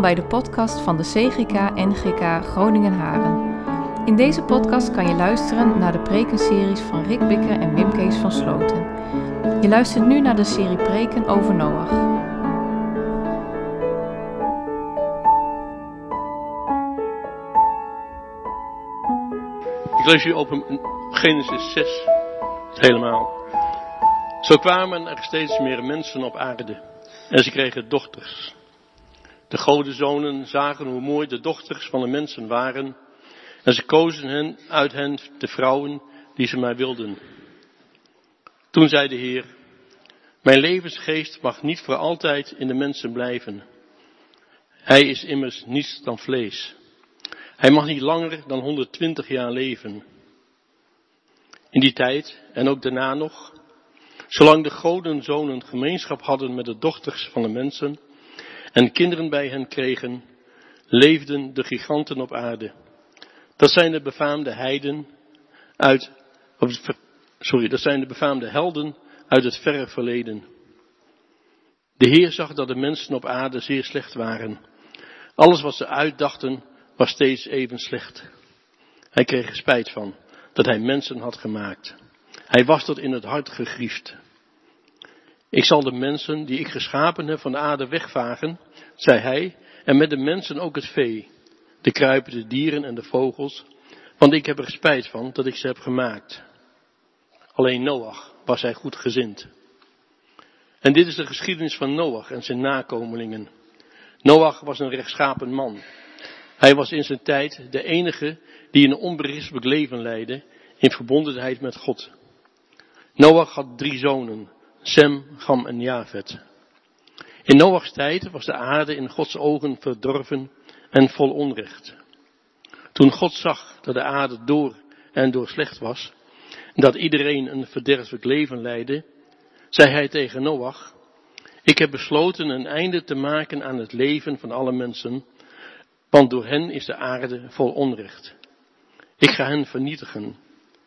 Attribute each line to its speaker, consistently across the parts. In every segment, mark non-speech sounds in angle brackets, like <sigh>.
Speaker 1: Bij de podcast van de CGK NGK Groningen Haren. In deze podcast kan je luisteren naar de prekenseries van Rick Bikker en Wim Kees van Sloten. Je luistert nu naar de serie preken over Noach.
Speaker 2: Ik lees u op Genesis 6, helemaal. Zo kwamen er steeds meer mensen op aarde en ze kregen dochters. De godenzonen zagen hoe mooi de dochters van de mensen waren en ze kozen hen uit hen de vrouwen die ze mij wilden. Toen zei de Heer, mijn levensgeest mag niet voor altijd in de mensen blijven. Hij is immers niets dan vlees. Hij mag niet langer dan 120 jaar leven. In die tijd en ook daarna nog, zolang de godenzonen gemeenschap hadden met de dochters van de mensen, en kinderen bij hen kregen, leefden de giganten op aarde. Dat zijn de befaamde heiden uit, sorry, dat zijn de befaamde helden uit het verre verleden. De Heer zag dat de mensen op aarde zeer slecht waren. Alles wat ze uitdachten was steeds even slecht. Hij kreeg spijt van dat hij mensen had gemaakt. Hij was tot in het hart gegriefd. Ik zal de mensen die ik geschapen heb van de aarde wegvagen, zei hij, en met de mensen ook het vee, de kruipende dieren en de vogels, want ik heb er spijt van dat ik ze heb gemaakt. Alleen Noach was hij goed gezind. En dit is de geschiedenis van Noach en zijn nakomelingen. Noach was een rechtschapen man. Hij was in zijn tijd de enige die een onberispelijk leven leidde in verbondenheid met God. Noach had drie zonen, Sem, Gam en Javet. In Noachs tijd was de aarde in Gods ogen verdorven en vol onrecht. Toen God zag dat de aarde door en door slecht was, dat iedereen een verderfelijk leven leidde, zei hij tegen Noach, ik heb besloten een einde te maken aan het leven van alle mensen, want door hen is de aarde vol onrecht. Ik ga hen vernietigen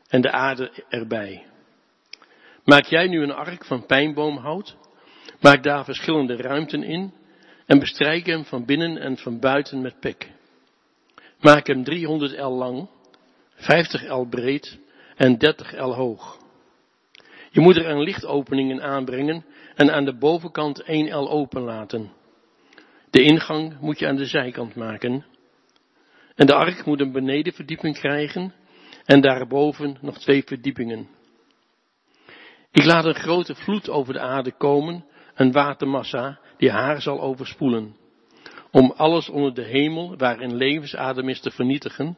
Speaker 2: en de aarde erbij. Maak jij nu een ark van pijnboomhout? Maak daar verschillende ruimten in en bestrijk hem van binnen en van buiten met pek. Maak hem 300 el lang, 50 el breed en 30 el hoog. Je moet er een lichtopeningen aanbrengen en aan de bovenkant 1 el open laten. De ingang moet je aan de zijkant maken. En de ark moet een benedenverdieping krijgen en daarboven nog twee verdiepingen. Ik laat een grote vloed over de aarde komen, een watermassa die haar zal overspoelen. Om alles onder de hemel waarin levensadem is te vernietigen,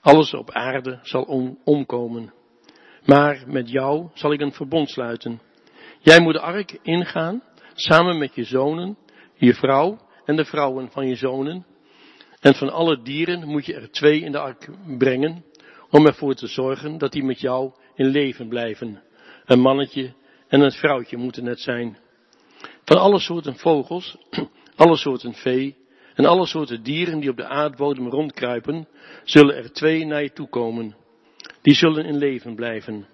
Speaker 2: alles op aarde zal omkomen. Maar met jou zal ik een verbond sluiten. Jij moet de ark ingaan, samen met je zonen, je vrouw en de vrouwen van je zonen. En van alle dieren moet je er twee in de ark brengen, om ervoor te zorgen dat die met jou in leven blijven. Een mannetje en een vrouwtje moeten het zijn. Van alle soorten vogels, <clears throat> alle soorten vee en alle soorten dieren die op de aardbodem rondkruipen, zullen er twee naar je toe komen. Die zullen in leven blijven.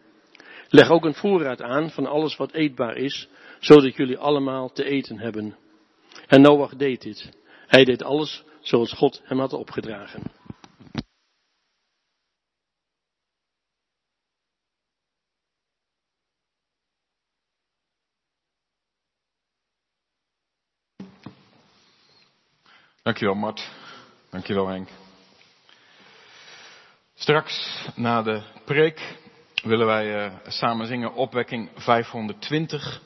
Speaker 2: Leg ook een voorraad aan van alles wat eetbaar is, zodat jullie allemaal te eten hebben. En Noach deed dit. Hij deed alles zoals God hem had opgedragen.
Speaker 3: Dankjewel Mart. Dankjewel Henk. Straks na de preek willen wij uh, samen zingen opwekking 520.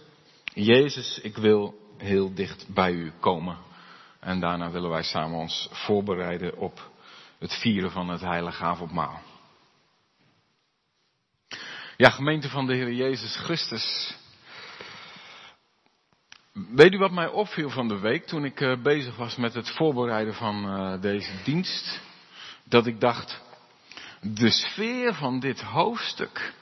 Speaker 3: Jezus, ik wil heel dicht bij u komen. En daarna willen wij samen ons voorbereiden op het vieren van het heilige avondmaal. Ja, gemeente van de Heer Jezus Christus. Weet u wat mij opviel van de week toen ik uh, bezig was met het voorbereiden van uh, deze dienst? Dat ik dacht, de sfeer van dit hoofdstuk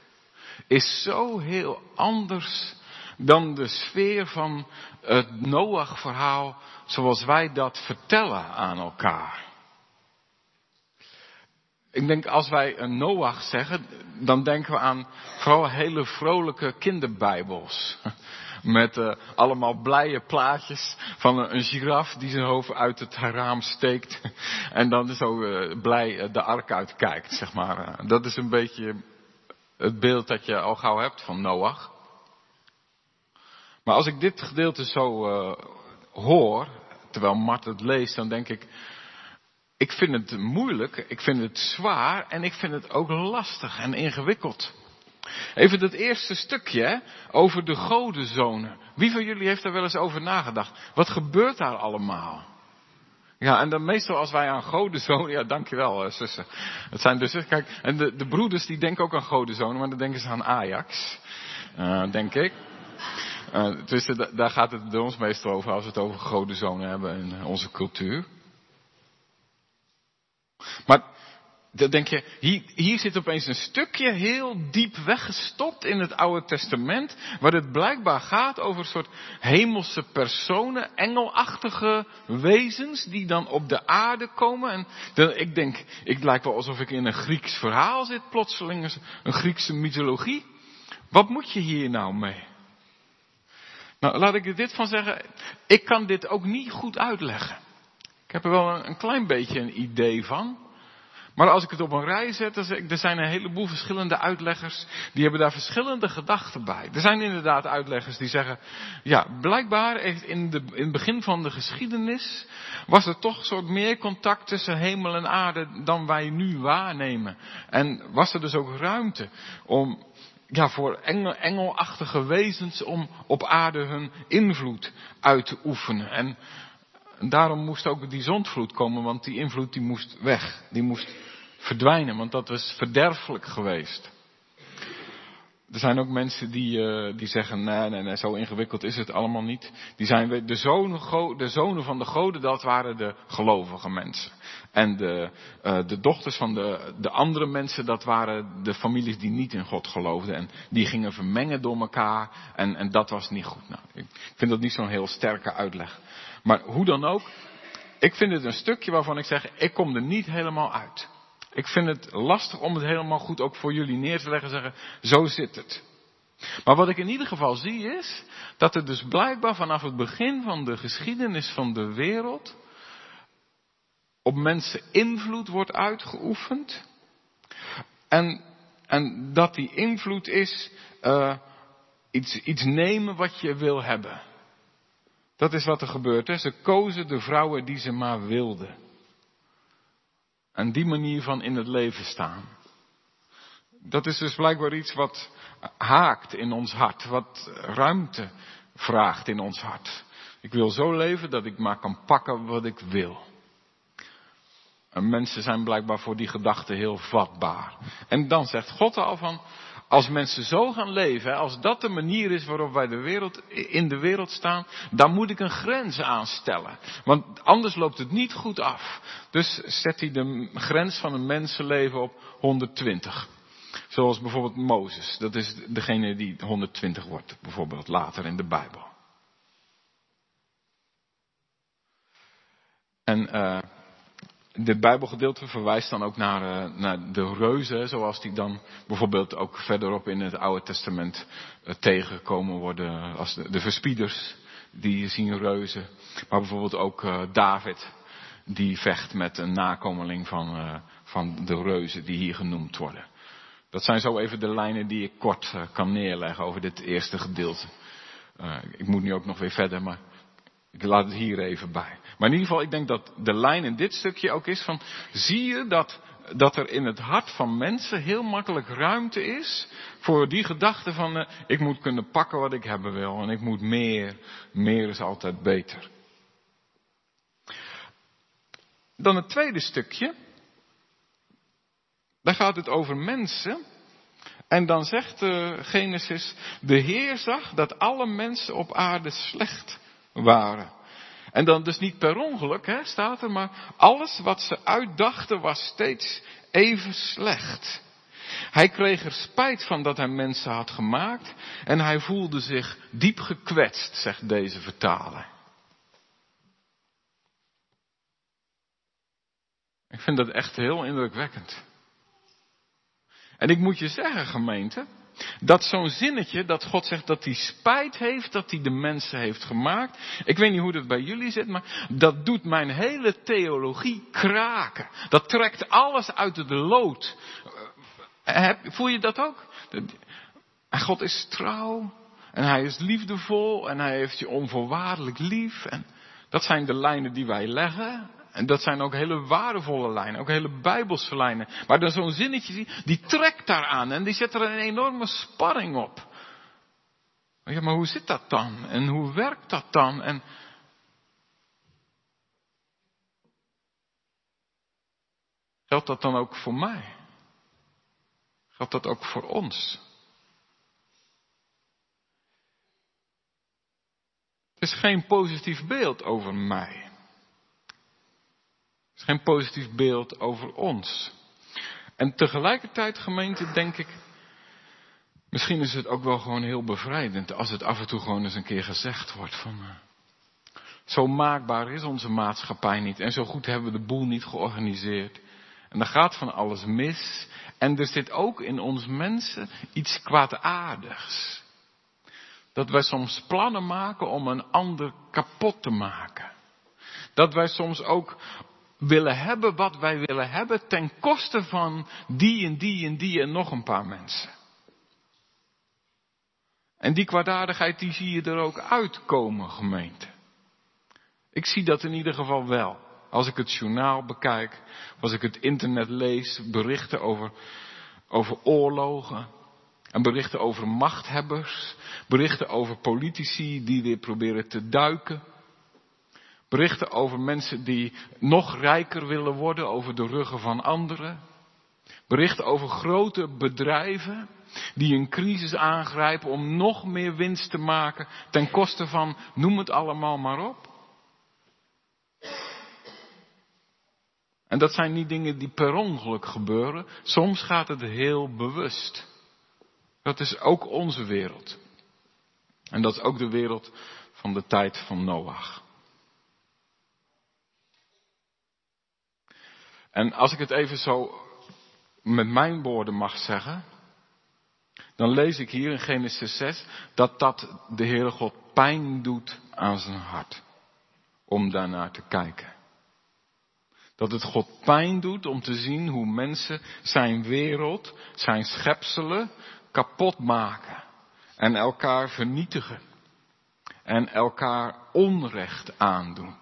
Speaker 3: is zo heel anders dan de sfeer van het Noach-verhaal zoals wij dat vertellen aan elkaar. Ik denk als wij een Noach zeggen, dan denken we aan vooral hele vrolijke kinderbijbels. Met uh, allemaal blije plaatjes van een, giraf die zijn hoofd uit het raam steekt. <laughs> En dan zo uh, blij de ark uitkijkt, zeg maar. dat is een beetje het beeld dat je al gauw hebt van Noach. Maar als ik dit gedeelte zo hoor, terwijl Mart het leest, dan denk ik, ik vind het moeilijk, ik vind het zwaar en ik vind het ook lastig en ingewikkeld. Even dat eerste stukje over de godenzonen. Wie van jullie heeft daar wel eens over nagedacht? Wat gebeurt daar allemaal? Ja, en dan meestal als wij aan godenzonen, ja dankjewel uh, zussen. Het zijn dus, kijk, en de, de broeders die denken ook aan godenzonen, maar dan denken ze aan Ajax. Uh, denk ik. Uh, dus daar gaat het bij ons meestal over als we het over godenzonen hebben in onze cultuur. Maar dan denk je, hier, hier zit opeens een stukje heel diep weggestopt in het Oude Testament, waar het blijkbaar gaat over een soort hemelse personen, engelachtige wezens die dan op de aarde komen. En dan, ik denk, ik lijkt wel alsof ik in een Grieks verhaal zit, plotseling, een Griekse mythologie. Wat moet je hier nou mee? Nou, laat ik er dit van zeggen. Ik kan dit ook niet goed uitleggen. Ik heb er wel een, een klein beetje een idee van. Maar als ik het op een rij zet, dan zeg er zijn een heleboel verschillende uitleggers, die hebben daar verschillende gedachten bij. Er zijn inderdaad uitleggers die zeggen, ja, blijkbaar in, de, in het begin van de geschiedenis was er toch een soort meer contact tussen hemel en aarde dan wij nu waarnemen. En was er dus ook ruimte om ja, voor engel, engelachtige wezens om op aarde hun invloed uit te oefenen. En daarom moest ook die zondvloed komen, want die invloed die moest weg. Die moest verdwijnen, want dat was verderfelijk geweest. Er zijn ook mensen die, uh, die zeggen, nee, nee, nee, zo ingewikkeld is het allemaal niet. Die zijn de zonen, de zonen van de goden, dat waren de gelovige mensen. En de, uh, de dochters van de, de andere mensen, dat waren de families die niet in God geloofden. En die gingen vermengen door elkaar. En, en dat was niet goed. Nou, ik vind dat niet zo'n heel sterke uitleg. Maar hoe dan ook, ik vind het een stukje waarvan ik zeg, ik kom er niet helemaal uit. Ik vind het lastig om het helemaal goed ook voor jullie neer te leggen en zeggen, zo zit het. Maar wat ik in ieder geval zie is, dat er dus blijkbaar vanaf het begin van de geschiedenis van de wereld op mensen invloed wordt uitgeoefend. En, en dat die invloed is uh, iets, iets nemen wat je wil hebben. Dat is wat er gebeurt. Hè? Ze kozen de vrouwen die ze maar wilden. En die manier van in het leven staan. Dat is dus blijkbaar iets wat haakt in ons hart, wat ruimte vraagt in ons hart. Ik wil zo leven dat ik maar kan pakken wat ik wil. En mensen zijn blijkbaar voor die gedachte heel vatbaar. En dan zegt God al van, als mensen zo gaan leven, als dat de manier is waarop wij de wereld, in de wereld staan, dan moet ik een grens aanstellen. Want anders loopt het niet goed af. Dus zet hij de grens van een mensenleven op 120. Zoals bijvoorbeeld Mozes. Dat is degene die 120 wordt, bijvoorbeeld later in de Bijbel. En uh, dit Bijbelgedeelte verwijst dan ook naar, uh, naar de reuzen, zoals die dan bijvoorbeeld ook verderop in het Oude Testament uh, tegengekomen worden als de, de, verspieders, die zien reuzen. Maar bijvoorbeeld ook uh, David, die vecht met een nakomeling van, van de reuzen die hier genoemd worden. Dat zijn zo even de lijnen die ik kort kan neerleggen over dit eerste gedeelte. ik moet nu ook nog weer verder, maar ik laat het hier even bij. Maar in ieder geval, ik denk dat de lijn in dit stukje ook is van, zie je dat, dat er in het hart van mensen heel makkelijk ruimte is voor die gedachte van, uh, ik moet kunnen pakken wat ik hebben wil en ik moet meer, meer is altijd beter. Dan het tweede stukje, daar gaat het over mensen. En dan zegt uh, Genesis, de Heer zag dat alle mensen op aarde slecht waren. En dan dus niet per ongeluk, hè, staat er, maar alles wat ze uitdachten was steeds even slecht. Hij kreeg er spijt van dat hij mensen had gemaakt en hij voelde zich diep gekwetst, zegt deze vertaler. Ik vind dat echt heel indrukwekkend. En ik moet je zeggen, gemeente, Dat zo'n zinnetje, dat God zegt dat hij spijt heeft dat hij de mensen heeft gemaakt. Ik weet niet hoe dat bij jullie zit, maar dat doet mijn hele theologie kraken. Dat trekt alles uit de lood. Eh, voel je dat ook? God is trouw. En hij is liefdevol. En hij heeft je onvoorwaardelijk lief. En dat zijn de lijnen die wij leggen. En dat zijn ook hele waardevolle lijnen, ook hele bijbelse lijnen. Maar dan zo'n zinnetje, die trekt daaraan en die zet er een enorme spanning op. Ja, maar hoe zit dat dan? En hoe werkt dat dan? Geldt dat dan ook voor mij? Geldt dat ook voor ons? Het is geen positief beeld over mij geen positief beeld over ons. En tegelijkertijd, gemeente, denk ik, misschien is het ook wel gewoon heel bevrijdend als het af en toe gewoon eens een keer gezegd wordt van, uh, zo maakbaar is onze maatschappij niet en zo goed hebben we de boel niet georganiseerd. En er gaat van alles mis. En er zit ook in ons mensen iets kwaadaardigs. Dat wij soms plannen maken om een ander kapot te maken. Dat wij soms ook willen hebben wat wij willen hebben ten koste van die en die en die en nog een paar mensen. En die kwaadaardigheid die zie je er ook uitkomen, gemeente. Ik zie dat in ieder geval wel. Als ik het journaal bekijk, als ik het internet lees, berichten over, over oorlogen, en berichten over machthebbers, berichten over politici die weer proberen te duiken. Berichten over mensen die nog rijker willen worden over de ruggen van anderen. Berichten over grote bedrijven die een crisis aangrijpen om nog meer winst te maken ten koste van, noem het allemaal maar op. En dat zijn niet dingen die per ongeluk gebeuren. Soms gaat het heel bewust. Dat is ook onze wereld. En dat is ook de wereld van de tijd van Noach. En als ik het even zo met mijn woorden mag zeggen, dan lees ik hier in Genesis 6 dat dat de Heere God pijn doet aan zijn hart. Om daarnaar te kijken. Dat het God pijn doet om te zien hoe mensen zijn wereld, zijn schepselen kapot maken. En elkaar vernietigen. En elkaar onrecht aandoen.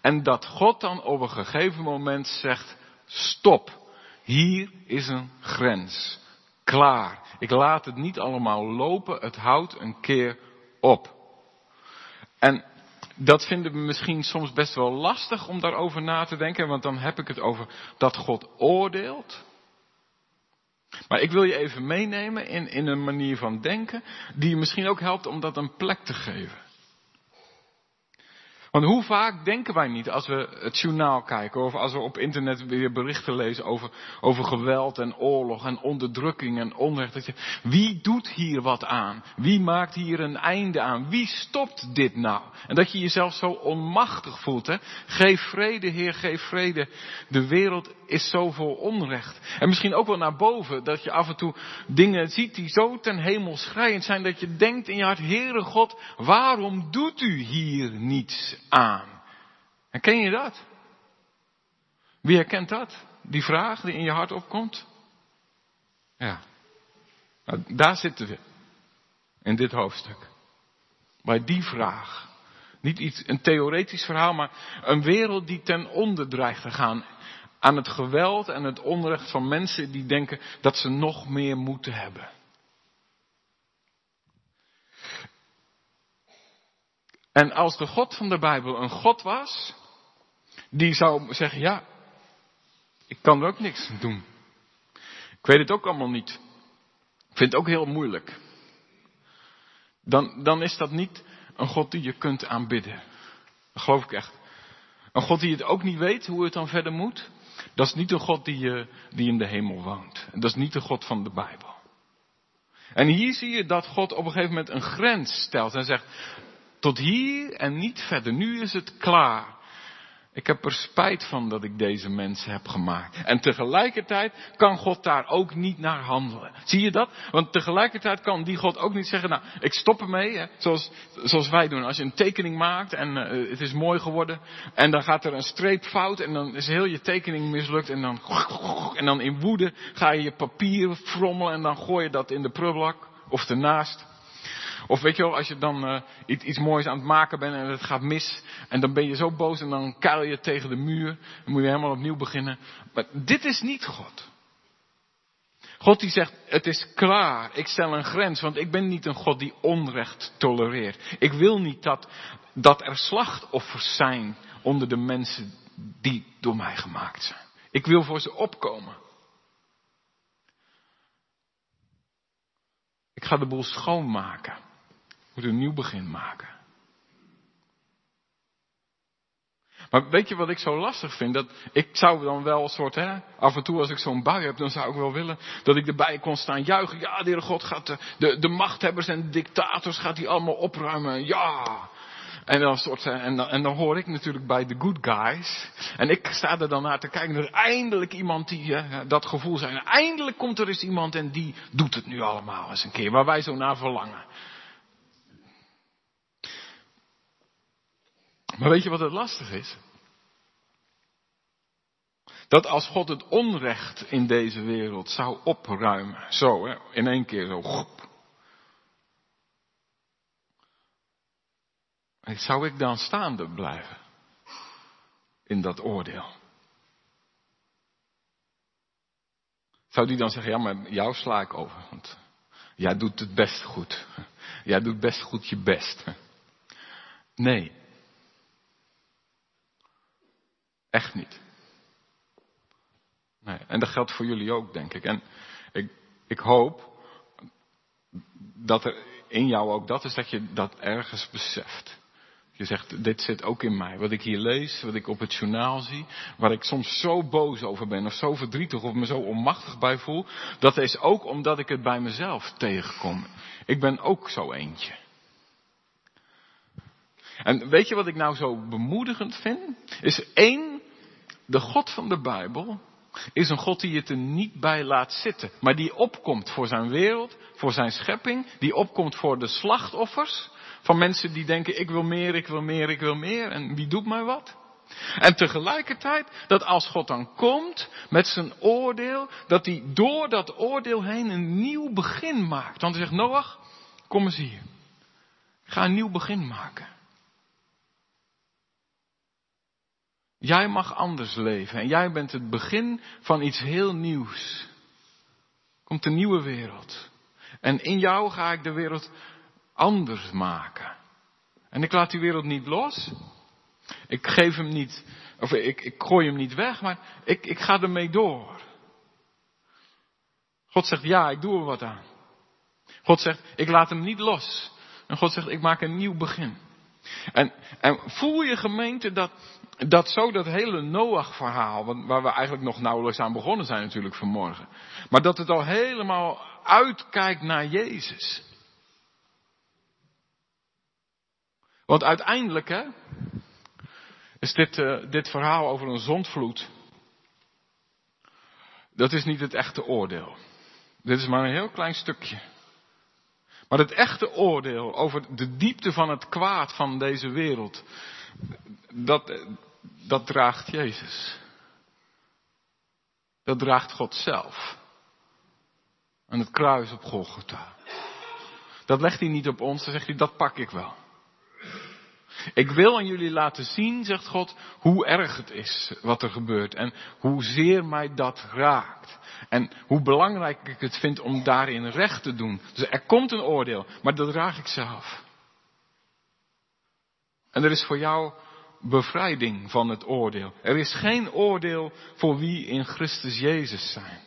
Speaker 3: En dat God dan op een gegeven moment zegt, Stop. Hier is een grens. Klaar. Ik laat het niet allemaal lopen. Het houdt een keer op. En dat vinden we misschien soms best wel lastig om daarover na te denken, want dan heb ik het over dat God oordeelt. Maar ik wil je even meenemen in, in een manier van denken die je misschien ook helpt om dat een plek te geven. Want hoe vaak denken wij niet als we het journaal kijken of als we op internet weer berichten lezen over, over geweld en oorlog en onderdrukking en onrecht. Dat je, wie doet hier wat aan? Wie maakt hier een einde aan? Wie stopt dit nou? En dat je jezelf zo onmachtig voelt. Hè? Geef vrede, Heer, geef vrede. De wereld is zo vol onrecht. En misschien ook wel naar boven, dat je af en toe dingen ziet die zo ten hemel schrijend zijn, dat je denkt in je hart, Heere God, waarom doet u hier niets aan? Herken je dat? Wie herkent dat? Die vraag die in je hart opkomt? Ja. Nou, daar zitten we. In dit hoofdstuk. Bij die vraag. Niet iets, een theoretisch verhaal, maar een wereld die ten onder dreigt te gaan aan het geweld en het onrecht van mensen die denken dat ze nog meer moeten hebben. En als de God van de Bijbel een God was, die zou zeggen, ja, ik kan er ook niks doen. Ik weet het ook allemaal niet. Ik vind het ook heel moeilijk. Dan, dan is dat niet een God die je kunt aanbidden. Dat geloof ik echt. Een God die het ook niet weet hoe het dan verder moet. Dat is niet de God die, uh, die in de hemel woont. Dat is niet de God van de Bijbel. En hier zie je dat God op een gegeven moment een grens stelt en zegt, tot hier en niet verder, nu is het klaar. Ik heb er spijt van dat ik deze mensen heb gemaakt. En tegelijkertijd kan God daar ook niet naar handelen. Zie je dat? Want tegelijkertijd kan die God ook niet zeggen, nou, ik stop ermee, hè, zoals, zoals wij doen. Als je een tekening maakt en uh, het is mooi geworden, en dan gaat er een streep fout en dan is heel je tekening mislukt en dan, en dan in woede ga je je papier frommelen en dan gooi je dat in de prullenbak of ernaast. Of weet je wel, als je dan uh, iets, iets, moois aan het maken bent en het gaat mis. En dan ben je zo boos en dan kuil je tegen de muur. Dan moet je helemaal opnieuw beginnen. Maar dit is niet God. God die zegt, het is klaar. Ik stel een grens, want ik ben niet een God die onrecht tolereert. Ik wil niet dat, dat er slachtoffers zijn onder de mensen die door mij gemaakt zijn. Ik wil voor ze opkomen. Ik ga de boel schoonmaken moet een nieuw begin maken. Maar weet je wat ik zo lastig vind? Dat ik zou dan wel een soort, hè, af en toe als ik zo'n bui heb, dan zou ik wel willen dat ik erbij kon staan juichen. Ja, de Heere God gaat de, de, de machthebbers en de dictators gaat hij allemaal opruimen. Ja. En dan, soort, en, dan, en dan hoor ik natuurlijk bij de good guys. En ik sta er dan naar te kijken. Er is eindelijk iemand die dat gevoel zijn. Eindelijk komt er eens iemand en die doet het nu allemaal eens een keer. Waar wij zo naar verlangen. Maar weet je wat het lastig is? Dat als God het onrecht in deze wereld zou opruimen, zo in één keer zo. Zou ik dan staande blijven in dat oordeel? Zou die dan zeggen, ja maar jou sla ik over, want jij doet het best goed. Jij doet best goed je best. Nee, Echt niet. Nee, en dat geldt voor jullie ook, denk ik. En ik, ik hoop dat er in jou ook dat is, dat je dat ergens beseft. Je zegt, dit zit ook in mij. Wat ik hier lees, wat ik op het journaal zie, waar ik soms zo boos over ben, of zo verdrietig, of me zo onmachtig bij voel, dat is ook omdat ik het bij mezelf tegenkom. Ik ben ook zo eentje. En weet je wat ik nou zo bemoedigend vind? Is één, de God van de Bijbel is een God die het er niet bij laat zitten, maar die opkomt voor zijn wereld, voor zijn schepping, die opkomt voor de slachtoffers van mensen die denken ik wil meer, ik wil meer, ik wil meer en wie doet mij wat? En tegelijkertijd dat als God dan komt met zijn oordeel, dat hij door dat oordeel heen een nieuw begin maakt. Want hij zegt, Noach, kom eens hier. ga een nieuw begin maken. Jij mag anders leven en jij bent het begin van iets heel nieuws. Komt een nieuwe wereld. En in jou ga ik de wereld anders maken. En ik laat die wereld niet los. Ik geef hem niet, of ik, ik gooi hem niet weg, maar ik, ik ga ermee door. God zegt ja, ik doe er wat aan. God zegt, ik laat hem niet los. En God zegt, ik maak een nieuw begin. En, en voel je gemeente dat, dat zo dat hele Noach-verhaal, waar we eigenlijk nog nauwelijks aan begonnen zijn natuurlijk vanmorgen, maar dat het al helemaal uitkijkt naar Jezus. Want uiteindelijk, hè, is dit, uh, dit verhaal over een zondvloed, dat is niet het echte oordeel. Dit is maar een heel klein stukje. Maar het echte oordeel over de diepte van het kwaad van deze wereld, dat, dat draagt Jezus. Dat draagt God zelf. Aan het kruis op Golgotha. Dat legt hij niet op ons, dan zegt hij, dat pak ik wel. Ik wil aan jullie laten zien, zegt God, hoe erg het is wat er gebeurt en hoezeer mij dat raakt. En hoe belangrijk ik het vind om daarin recht te doen. Dus er komt een oordeel, maar dat draag ik zelf. En er is voor jou bevrijding van het oordeel. Er is geen oordeel voor wie in Christus Jezus zijn.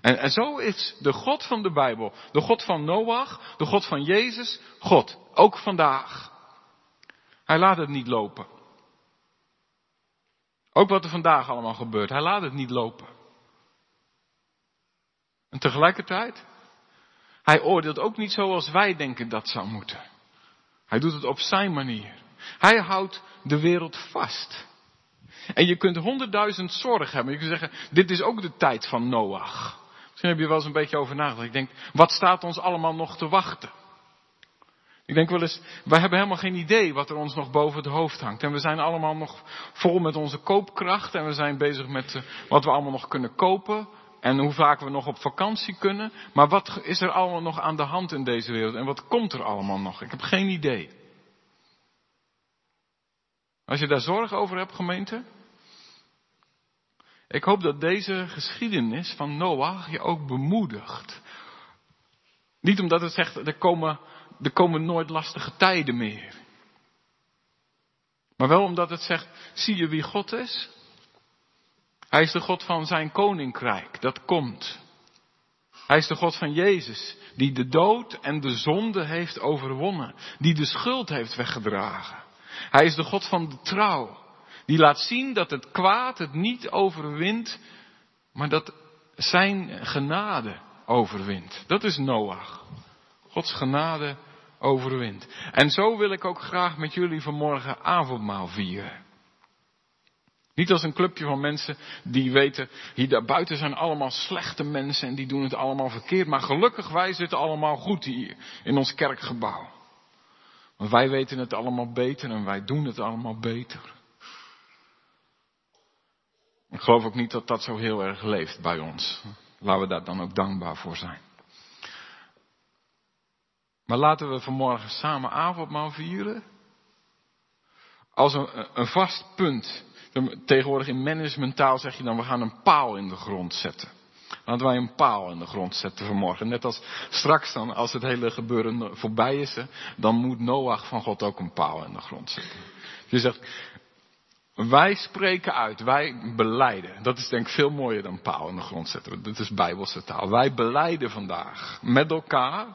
Speaker 3: En, en zo is de God van de Bijbel, de God van Noach, de God van Jezus, God. Ook vandaag. Hij laat het niet lopen. Ook wat er vandaag allemaal gebeurt, hij laat het niet lopen. En tegelijkertijd, hij oordeelt ook niet zoals wij denken dat zou moeten. Hij doet het op zijn manier. Hij houdt de wereld vast. En je kunt honderdduizend zorgen hebben. Je kunt zeggen, dit is ook de tijd van Noach. Misschien heb je wel eens een beetje over nagedacht. Ik denk, wat staat ons allemaal nog te wachten? Ik denk wel eens, wij hebben helemaal geen idee wat er ons nog boven het hoofd hangt. En we zijn allemaal nog vol met onze koopkracht. En we zijn bezig met uh, wat we allemaal nog kunnen kopen. En hoe vaak we nog op vakantie kunnen. Maar wat is er allemaal nog aan de hand in deze wereld? En wat komt er allemaal nog? Ik heb geen idee. Als je daar zorg over hebt, gemeente. Ik hoop dat deze geschiedenis van Noach je ook bemoedigt. Niet omdat het zegt, er komen, er komen nooit lastige tijden meer. Maar wel omdat het zegt, zie je wie God is? Hij is de God van zijn koninkrijk, dat komt. Hij is de God van Jezus, die de dood en de zonde heeft overwonnen, die de schuld heeft weggedragen. Hij is de God van de trouw, die laat zien dat het kwaad het niet overwint, maar dat zijn genade overwint. Dat is Noach. Gods genade overwint. En zo wil ik ook graag met jullie vanmorgen avondmaal vieren. Niet als een clubje van mensen die weten, hier daarbuiten zijn allemaal slechte mensen en die doen het allemaal verkeerd. Maar gelukkig wij zitten allemaal goed hier in ons kerkgebouw. Want wij weten het allemaal beter en wij doen het allemaal beter. Ik geloof ook niet dat dat zo heel erg leeft bij ons. Laten we daar dan ook dankbaar voor zijn. Maar laten we vanmorgen samen avondmaal vieren. Als een, een vast punt. Tegenwoordig in managementtaal zeg je dan, we gaan een paal in de grond zetten. Laten wij een paal in de grond zetten vanmorgen. Net als straks dan, als het hele gebeuren voorbij is, dan moet Noach van God ook een paal in de grond zetten. Je zegt, wij spreken uit, wij beleiden. Dat is denk ik veel mooier dan paal in de grond zetten. Dit is bijbelse taal. Wij beleiden vandaag met elkaar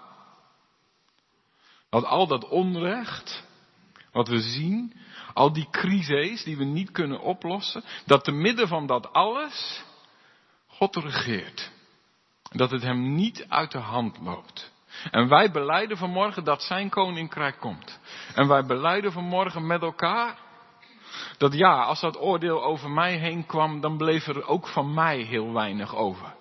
Speaker 3: dat al dat onrecht, wat we zien, al die crises die we niet kunnen oplossen, dat te midden van dat alles God regeert. Dat het hem niet uit de hand loopt. En wij beleiden vanmorgen dat zijn koninkrijk komt. En wij beleiden vanmorgen met elkaar dat ja, als dat oordeel over mij heen kwam, dan bleef er ook van mij heel weinig over.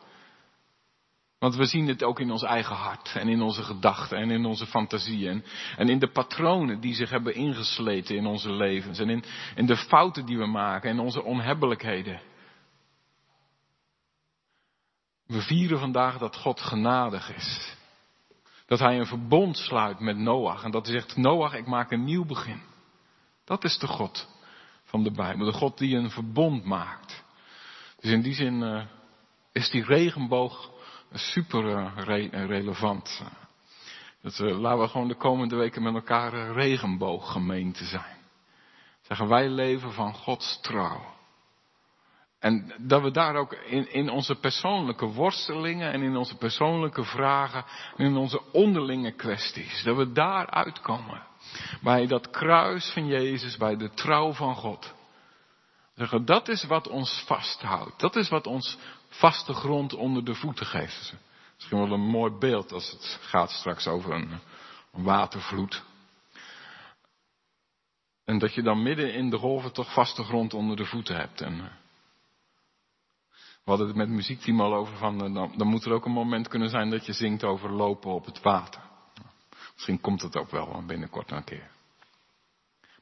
Speaker 3: Want we zien het ook in ons eigen hart en in onze gedachten en in onze fantasieën. En in de patronen die zich hebben ingesleten in onze levens. En in, de fouten die we maken en onze onhebbelijkheden. We vieren vandaag dat God genadig is. Dat hij een verbond sluit met Noach. En dat hij zegt, Noach, ik maak een nieuw begin. Dat is de God van de Bijbel. De God die een verbond maakt. Dus in die zin uh, is die regenboog super uh, re relevant. Dat, uh, laten we gewoon de komende weken met elkaar een regenbooggemeente zijn. Zeggen wij leven van Gods trouw. En dat we daar ook in, in onze persoonlijke worstelingen en in onze persoonlijke vragen, en in onze onderlinge kwesties, dat we daar uitkomen. Bij dat kruis van Jezus, bij de trouw van God. Zeggen, dat is wat ons vasthoudt. Dat is wat ons vaste grond onder de voeten geeft. Misschien wel een mooi beeld als het gaat straks over een, watervloed. En dat je dan midden in de golven toch vaste grond onder de voeten hebt. En, eh, we hadden het met muziekteam al over van, eh, dan, dan moet er ook een moment kunnen zijn dat je zingt over lopen op het water. Misschien komt het ook wel binnenkort een keer.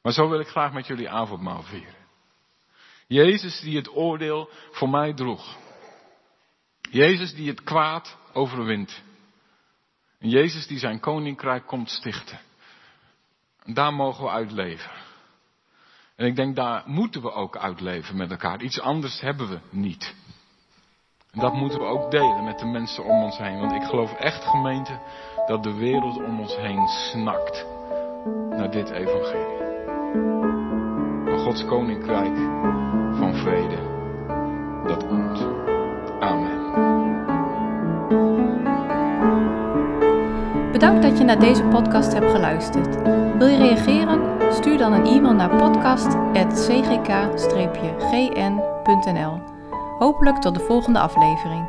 Speaker 3: Maar zo wil ik graag met jullie avondmaal vieren. Jezus die het oordeel voor mij droeg. Jezus die het kwaad overwint. En Jezus die zijn koninkrijk komt stichten. En daar mogen we uitleven. En ik denk daar moeten we ook uitleven met elkaar. Iets anders hebben we niet. En dat moeten we ook delen met de mensen om ons heen. Want ik geloof echt gemeente dat de wereld om ons heen snakt naar dit evangelie. Gods koninkrijk van vrede. Dat komt. Amen.
Speaker 1: Bedankt dat je naar deze podcast hebt geluisterd. Wil je reageren? Stuur dan een e-mail naar podcast.cgk-gn.nl. Hopelijk tot de volgende aflevering.